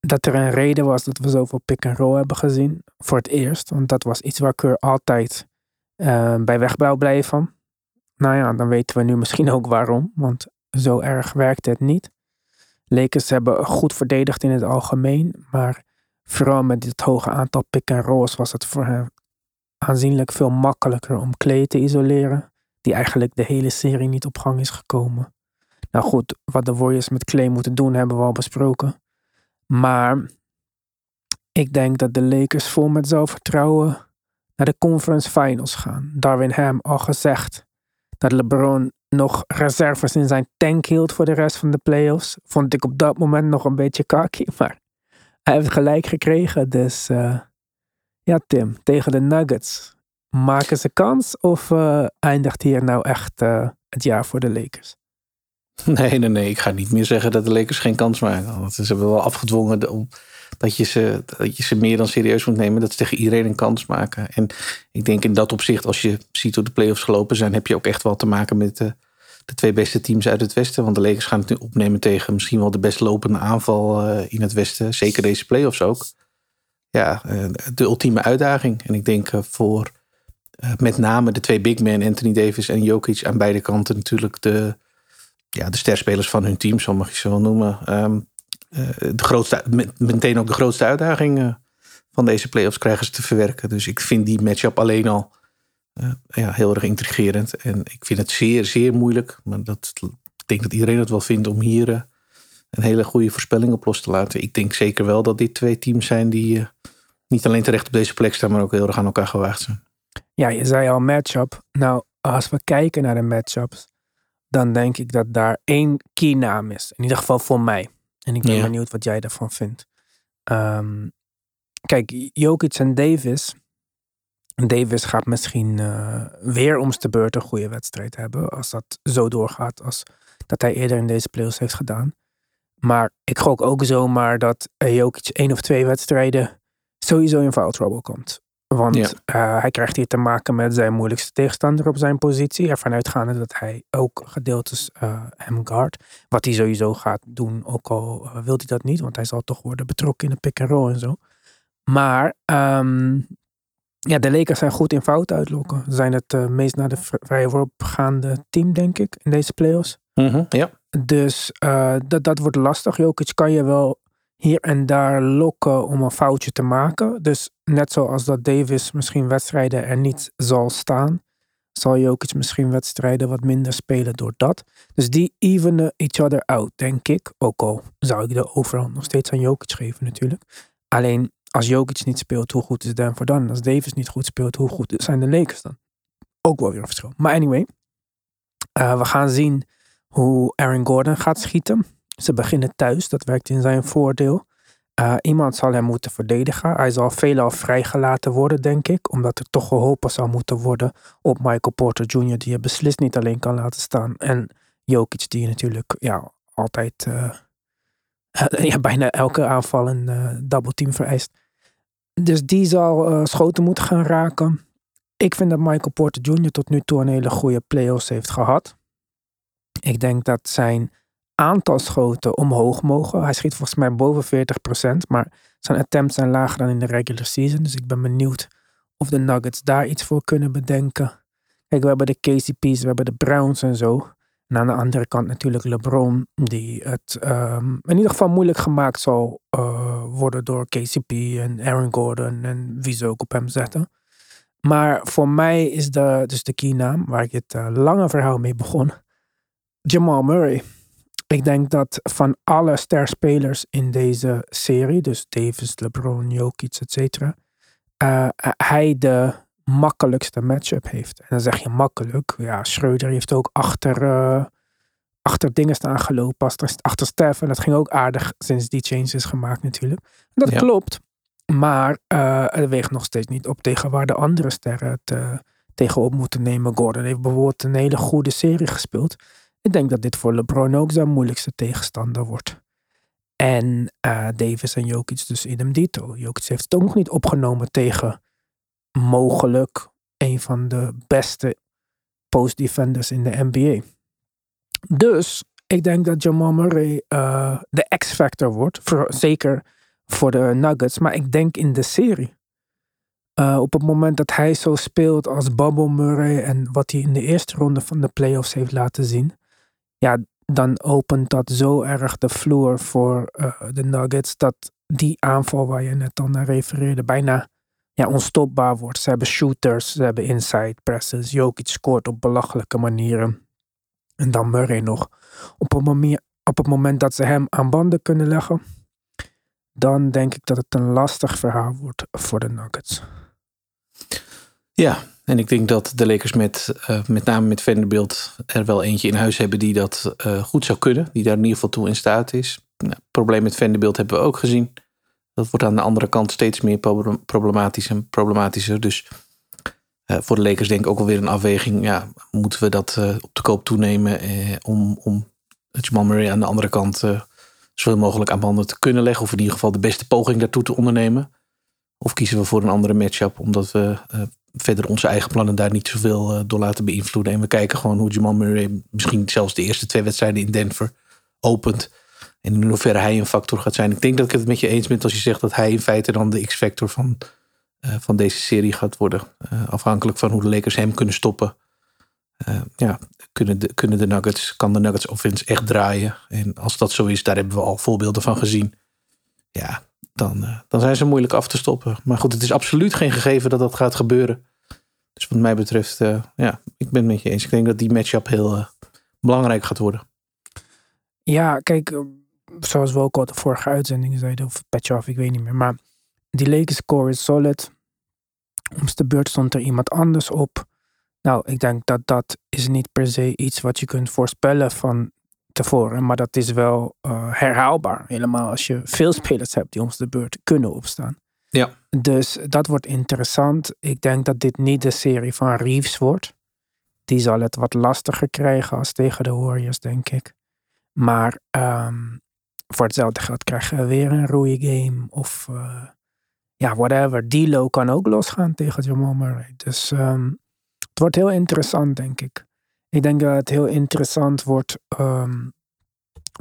dat er een reden was dat we zoveel pick-and-roll hebben gezien. Voor het eerst. Want dat was iets waar Keur altijd eh, bij weg wou blijven. Nou ja, dan weten we nu misschien ook waarom. Want zo erg werkte het niet. Lakers hebben goed verdedigd in het algemeen. Maar vooral met dit hoge aantal pick and rolls was het voor hem aanzienlijk veel makkelijker om Clay te isoleren. Die eigenlijk de hele serie niet op gang is gekomen. Nou goed, wat de Warriors met Clay moeten doen hebben we al besproken. Maar ik denk dat de Lakers vol met zelfvertrouwen naar de conference finals gaan. Darwin Ham al gezegd dat LeBron nog reserves in zijn tank hield voor de rest van de playoffs. Vond ik op dat moment nog een beetje kaki, maar hij heeft gelijk gekregen. Dus uh, ja, Tim, tegen de Nuggets. Maken ze kans of uh, eindigt hier nou echt uh, het jaar voor de Lakers? Nee, nee, nee. Ik ga niet meer zeggen dat de Lakers geen kans maken. Want ze hebben wel afgedwongen dat je, ze, dat je ze meer dan serieus moet nemen. Dat ze tegen iedereen een kans maken. En ik denk in dat opzicht, als je ziet hoe de playoffs gelopen zijn, heb je ook echt wel te maken met de, de twee beste teams uit het Westen. Want de Lakers gaan het nu opnemen tegen misschien wel de best lopende aanval in het Westen. Zeker deze playoffs ook. Ja, uh, de ultieme uitdaging. En ik denk uh, voor met name de twee big men, Anthony Davis en Jokic, aan beide kanten natuurlijk de ja, de sterspelers van hun team, zo mag je ze wel noemen. Um, de grootste, meteen ook de grootste uitdaging van deze playoffs krijgen ze te verwerken. Dus ik vind die matchup alleen al ja, heel erg intrigerend. En ik vind het zeer, zeer moeilijk. Maar dat, ik denk dat iedereen het wel vindt om hier een hele goede voorspelling op los te laten. Ik denk zeker wel dat dit twee teams zijn die niet alleen terecht op deze plek staan, maar ook heel erg aan elkaar gewaagd zijn. Ja, je zei al matchup. Nou, als we kijken naar de matchups dan denk ik dat daar één key naam is. In ieder geval voor mij. En ik ben ja. benieuwd wat jij daarvan vindt. Um, kijk, Jokic en Davis. Davis gaat misschien uh, weer om de beurt een goede wedstrijd hebben. Als dat zo doorgaat als dat hij eerder in deze playoffs heeft gedaan. Maar ik gok ook zomaar dat Jokic één of twee wedstrijden sowieso in foul trouble komt. Want ja. uh, hij krijgt hier te maken met zijn moeilijkste tegenstander op zijn positie. Ervan uitgaande dat hij ook gedeeltes uh, hem guard. Wat hij sowieso gaat doen, ook al uh, wil hij dat niet. Want hij zal toch worden betrokken in de pick and roll en zo. Maar um, ja, de Lakers zijn goed in fout uitlokken. Ze zijn het meest naar de vrije worp gaande team, denk ik, in deze playoffs. Mm -hmm, ja. Dus dat, dat wordt lastig. Jokic kan je wel hier en daar lokken om een foutje te maken. Dus net zoals dat Davis misschien wedstrijden er niet zal staan, zal Jokic misschien wedstrijden wat minder spelen door dat. Dus die evenen each other out, denk ik. Ook al zou ik de overhand nog steeds aan Jokic geven natuurlijk. Alleen als Jokic niet speelt, hoe goed is Denver dan? Als Davis niet goed speelt, hoe goed zijn de Lakers dan? Ook wel weer een verschil. Maar anyway, uh, we gaan zien hoe Aaron Gordon gaat schieten. Ze beginnen thuis, dat werkt in zijn voordeel. Uh, iemand zal hem moeten verdedigen. Hij zal veelal vrijgelaten worden, denk ik. Omdat er toch geholpen zal moeten worden op Michael Porter Jr. Die je beslist niet alleen kan laten staan. En Jokic die natuurlijk ja, altijd uh, ja, bijna elke aanval een uh, double team vereist. Dus die zal schoten moeten gaan raken. Ik vind dat Michael Porter Jr. tot nu toe een hele goede playoffs heeft gehad. Ik denk dat zijn aantal schoten omhoog mogen. Hij schiet volgens mij boven 40%, maar zijn attempts zijn lager dan in de regular season. Dus ik ben benieuwd of de Nuggets daar iets voor kunnen bedenken. Kijk, we hebben de KCP's, we hebben de Browns en zo. En aan de andere kant natuurlijk LeBron, die het um, in ieder geval moeilijk gemaakt zal uh, worden door KCP en Aaron Gordon en wie ze ook op hem zetten. Maar voor mij is de, dus de keynaam, waar ik het uh, lange verhaal mee begon, Jamal Murray. Ik denk dat van alle sterspelers in deze serie, dus Davis, LeBron, Jokic, etc., uh, hij de makkelijkste matchup heeft. En dan zeg je makkelijk. Ja, Schreuder heeft ook achter, uh, achter dingen staan gelopen, achter, achter Stef. En dat ging ook aardig sinds die change is gemaakt natuurlijk. En dat ja. klopt. Maar uh, het weegt nog steeds niet op tegen waar de andere sterren het tegenop moeten nemen. Gordon heeft bijvoorbeeld een hele goede serie gespeeld. Ik denk dat dit voor LeBron ook zijn moeilijkste tegenstander wordt. En uh, Davis en Jokic dus idem dito. Jokic heeft het ook nog niet opgenomen tegen mogelijk een van de beste post-defenders in de NBA. Dus ik denk dat Jamal Murray uh, de X-factor wordt. Voor, zeker voor de Nuggets. Maar ik denk in de serie. Uh, op het moment dat hij zo speelt als Bubble Murray en wat hij in de eerste ronde van de playoffs heeft laten zien, ja, dan opent dat zo erg de vloer voor uh, de Nuggets dat die aanval waar je net al naar refereerde bijna ja, onstopbaar wordt. Ze hebben shooters, ze hebben inside presses. Jokic scoort op belachelijke manieren. En dan Murray nog. Op op het moment dat ze hem aan banden kunnen leggen, dan denk ik dat het een lastig verhaal wordt voor de Nuggets. Ja, en ik denk dat de Lakers met, uh, met name met Vanderbilt er wel eentje in huis hebben die dat uh, goed zou kunnen. Die daar in ieder geval toe in staat is. Nou, het probleem met Vanderbilt hebben we ook gezien. Dat wordt aan de andere kant steeds meer problematisch en problematischer. Dus uh, voor de Lakers denk ik ook alweer een afweging. Ja, moeten we dat op de koop toenemen om, om Jamal Murray aan de andere kant zoveel mogelijk aan banden te kunnen leggen. Of in ieder geval de beste poging daartoe te ondernemen. Of kiezen we voor een andere matchup omdat we verder onze eigen plannen daar niet zoveel uh, door laten beïnvloeden. En we kijken gewoon hoe Jamal Murray misschien zelfs de eerste twee wedstrijden in Denver opent. En in hoeverre hij een factor gaat zijn. Ik denk dat ik het met je eens ben als je zegt dat hij in feite dan de X-factor van, uh, van deze serie gaat worden. Uh, afhankelijk van hoe de Lakers hem kunnen stoppen. ja, kunnen de, kunnen de Nuggets, kan de Nuggets offense echt draaien. En als dat zo is, daar hebben we al voorbeelden van gezien. Ja, dan, uh, dan zijn ze moeilijk af te stoppen. Maar goed, het is absoluut geen gegeven dat dat gaat gebeuren. Dus wat mij betreft, uh, ja, ik ben het met je eens. Ik denk dat die matchup heel uh, belangrijk gaat worden. Ja, kijk, zoals we ook al de vorige uitzending zeiden, of patch off, ik weet niet meer. Maar die Lakers score is solid. Om de beurt stond er iemand anders op. Nou, ik denk dat dat is niet per se iets wat je kunt voorspellen van tevoren. Maar dat is wel uh, herhaalbaar. Helemaal als je veel spelers hebt die om de beurt kunnen opstaan. Ja. Dus dat wordt interessant. Ik denk dat dit niet de serie van Reeves wordt. Die zal het wat lastiger krijgen als tegen de Warriors, denk ik. Maar um, voor hetzelfde geld krijgen we weer een rooie game. Of uh, ja, whatever. Dilo kan ook losgaan tegen Jamal Murray. Dus um, het wordt heel interessant, denk ik. Ik denk dat het heel interessant wordt um,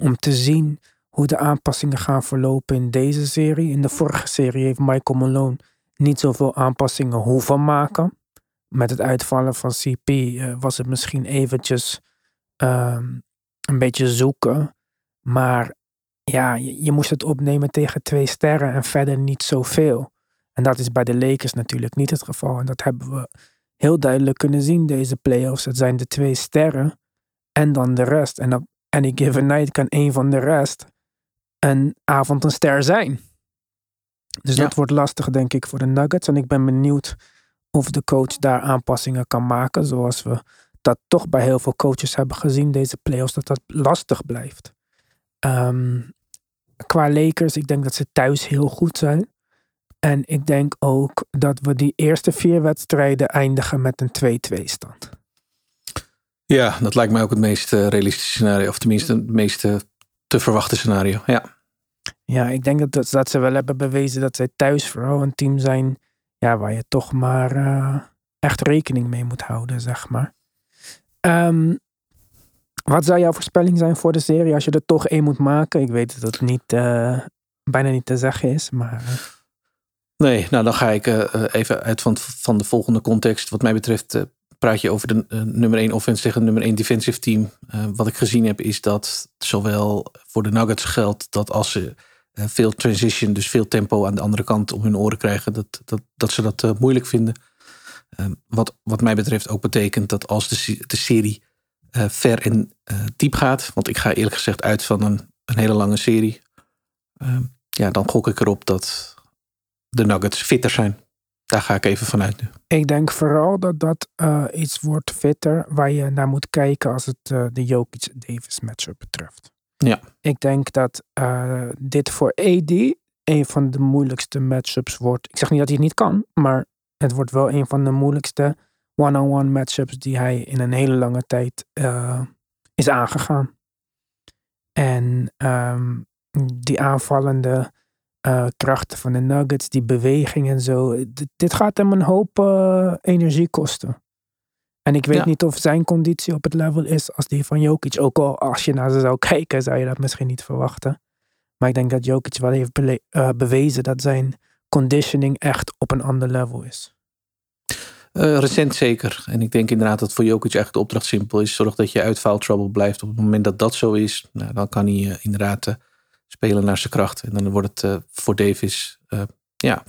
om te zien hoe de aanpassingen gaan verlopen in deze serie. In de vorige serie heeft Michael Malone niet zoveel aanpassingen hoeven maken. Met het uitvallen van CP uh, was het misschien eventjes um, een beetje zoeken. Maar ja, je, je, moest het opnemen tegen twee sterren en verder niet zoveel. En dat is bij de Lakers natuurlijk niet het geval. En dat hebben we heel duidelijk kunnen zien deze playoffs. Het zijn de twee sterren en dan de rest. En op any given night kan een van de rest een avond een ster zijn. Dus ja. dat wordt lastig, denk ik, voor de Nuggets. En ik ben benieuwd of de coach daar aanpassingen kan maken. Zoals we dat toch bij heel veel coaches hebben gezien, deze playoffs, dat dat lastig blijft. Um, qua Lakers, ik denk dat ze thuis heel goed zijn. En ik denk ook dat we die eerste vier wedstrijden eindigen met een 2-2 stand. Ja, dat lijkt mij ook het meest uh, realistische scenario. Of tenminste het meest uh, te verwachten scenario. Ja, ja ik denk dat, dat ze wel hebben bewezen dat zij thuis vooral een team zijn ja, waar je toch maar uh, echt rekening mee moet houden, zeg maar. Um, wat zou jouw voorspelling zijn voor de serie als je er toch één moet maken? Ik weet dat het niet, bijna niet te zeggen is, maar... Nee, nou dan ga ik uh, even uit van, van de volgende context. Wat mij betreft uh, praat je over de nummer 1 offense tegen nummer 1 defensive team. wat ik gezien heb is dat zowel voor de Nuggets geldt dat als ze veel transition, dus veel tempo aan de andere kant om hun oren krijgen, dat, dat, dat ze dat moeilijk vinden. wat, wat mij betreft ook betekent dat als de, de serie ver en diep gaat, want ik ga eerlijk gezegd uit van een, een hele lange serie, ja, dan gok ik erop dat de Nuggets fitter zijn. Daar ga ik even vanuit nu. Ik denk vooral dat dat uh, iets wordt fitter waar je naar moet kijken als het uh, de Jokic-Davis matchup betreft. Ja. Ik denk dat uh, dit voor AD een van de moeilijkste matchups wordt. Ik zeg niet dat hij het niet kan, maar het wordt wel een van de moeilijkste one-on-one matchups die hij in een hele lange tijd is aangegaan. En um, die aanvallende uh, krachten van de Nuggets, die beweging en zo. D dit gaat hem een hoop uh, energie kosten. En ik weet ja. niet of zijn conditie op het level is als die van Jokic. Ook al als je naar ze zou kijken, zou je dat misschien niet verwachten. Maar ik denk dat Jokic wel heeft be uh, bewezen dat zijn conditioning echt op een ander level is. Uh, recent zeker. En ik denk inderdaad dat voor Jokic echt de opdracht simpel is. Zorg dat je uit foul trouble blijft. Op het moment dat dat zo is, nou, dan kan hij uh, inderdaad spelen naar zijn kracht. En dan wordt het eh, voor Davis eh, ja,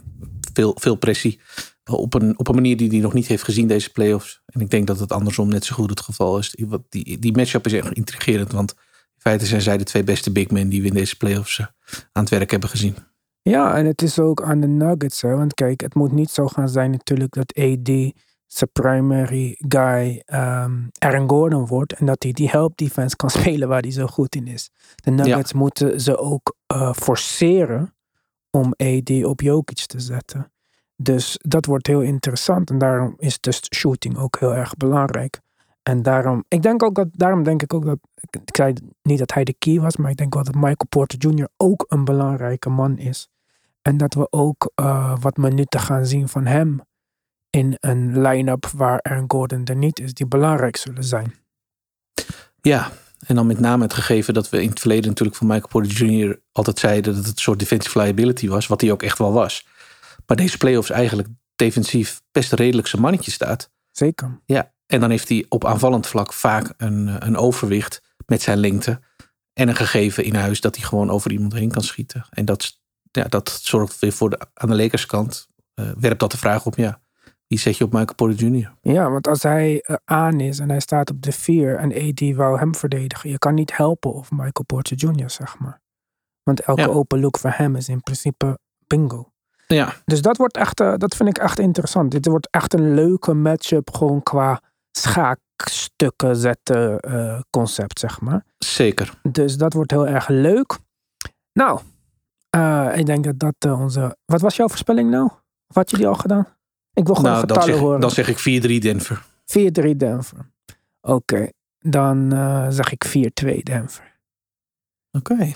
veel, veel pressie. Op een, op een manier die hij nog niet heeft gezien deze playoffs. En ik denk dat het andersom net zo goed het geval is. Die, die matchup is echt intrigerend. Want in feite zijn zij de twee beste big men die we in deze playoffs eh, aan het werk hebben gezien. Ja, en het is ook aan de Nuggets. Hè? Want kijk, het moet niet zo gaan zijn natuurlijk dat AD zijn primary guy ehm, Aaron Gordon wordt. En dat hij die help defense kan spelen waar hij zo goed in is. De Nuggets moeten ze ook eh, forceren om AD op Jokic te zetten. Dus dat wordt heel interessant. En daarom is de shooting ook heel erg belangrijk. En daarom, ik denk ook dat, daarom denk ik ook dat, ik, zei niet dat hij de key was, maar ik denk wel dat Michael Porter Jr. ook een belangrijke man is. En dat we ook eh, wat minuten gaan zien van hem in een line-up waar Aaron Gordon er niet is, die belangrijk zullen zijn. Ja, en dan met name het gegeven dat we in het verleden natuurlijk van Michael Porter Jr. altijd zeiden dat het een soort defensive liability was, wat hij ook echt wel was. Maar deze playoffs eigenlijk defensief best redelijk zijn mannetje staat. Zeker. Ja, en dan heeft hij op aanvallend vlak vaak een, een overwicht met zijn lengte. En een gegeven in huis dat hij gewoon over iemand heen kan schieten. En dat, ja, dat zorgt weer voor de, aan de Lakerskant. eh werpt dat de vraag op, ja, wie zet je op Michael Porter Jr.? Ja, want als hij eh, aan is en hij staat op de vier en AD wou hem verdedigen, je kan niet helpen of Michael Porter Jr., zeg maar. Want elke Ja. open look voor hem is in principe bingo. Ja, Dus dat wordt echt, eh, dat vind ik echt interessant. Dit wordt echt een leuke matchup, gewoon qua schaakstukken zetten eh, concept, zeg maar. zeker. Dus dat wordt heel erg leuk. Nou, ik denk dat dat onze. Wat was jouw voorspelling nou? Of had je die al gedaan? Ik wil gewoon Nou, dan getallen zeg, horen. dan zeg ik 4-3 Denver. 4-3 Denver. Oké, dan eh, zeg ik 4-2 Denver. Oké.